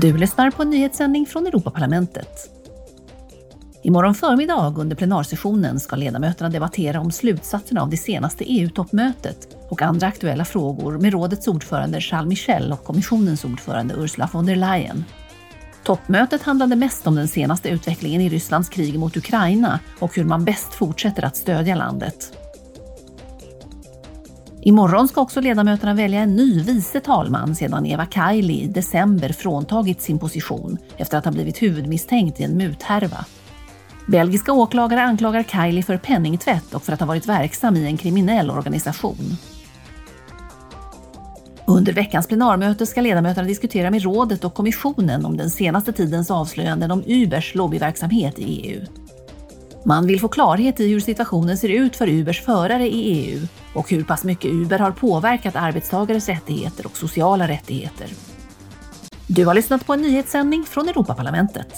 Du lyssnar på en nyhetssändning från Europaparlamentet. Imorgon förmiddag under plenarsessionen ska ledamöterna debattera om slutsatserna av det senaste EU-toppmötet och andra aktuella frågor med rådets ordförande Charles Michel och kommissionens ordförande Ursula von der Leyen. Toppmötet handlade mest om den senaste utvecklingen i Rysslands krig mot Ukraina och hur man bäst fortsätter att stödja landet. Imorgon ska också ledamöterna välja en ny vice talman sedan Eva Kaili i december fråntagit sin position efter att ha blivit huvudmisstänkt i en muthärva. Belgiska åklagare anklagar Kaili för penningtvätt och för att ha varit verksam i en kriminell organisation. Under veckans plenarmöte ska ledamöterna diskutera med rådet och kommissionen om den senaste tidens avslöjanden om Ubers lobbyverksamhet i EU. Man vill få klarhet i hur situationen ser ut för Ubers förare i EU och hur pass mycket Uber har påverkat arbetstagares rättigheter och sociala rättigheter. Du har lyssnat på en nyhetssändning från Europaparlamentet.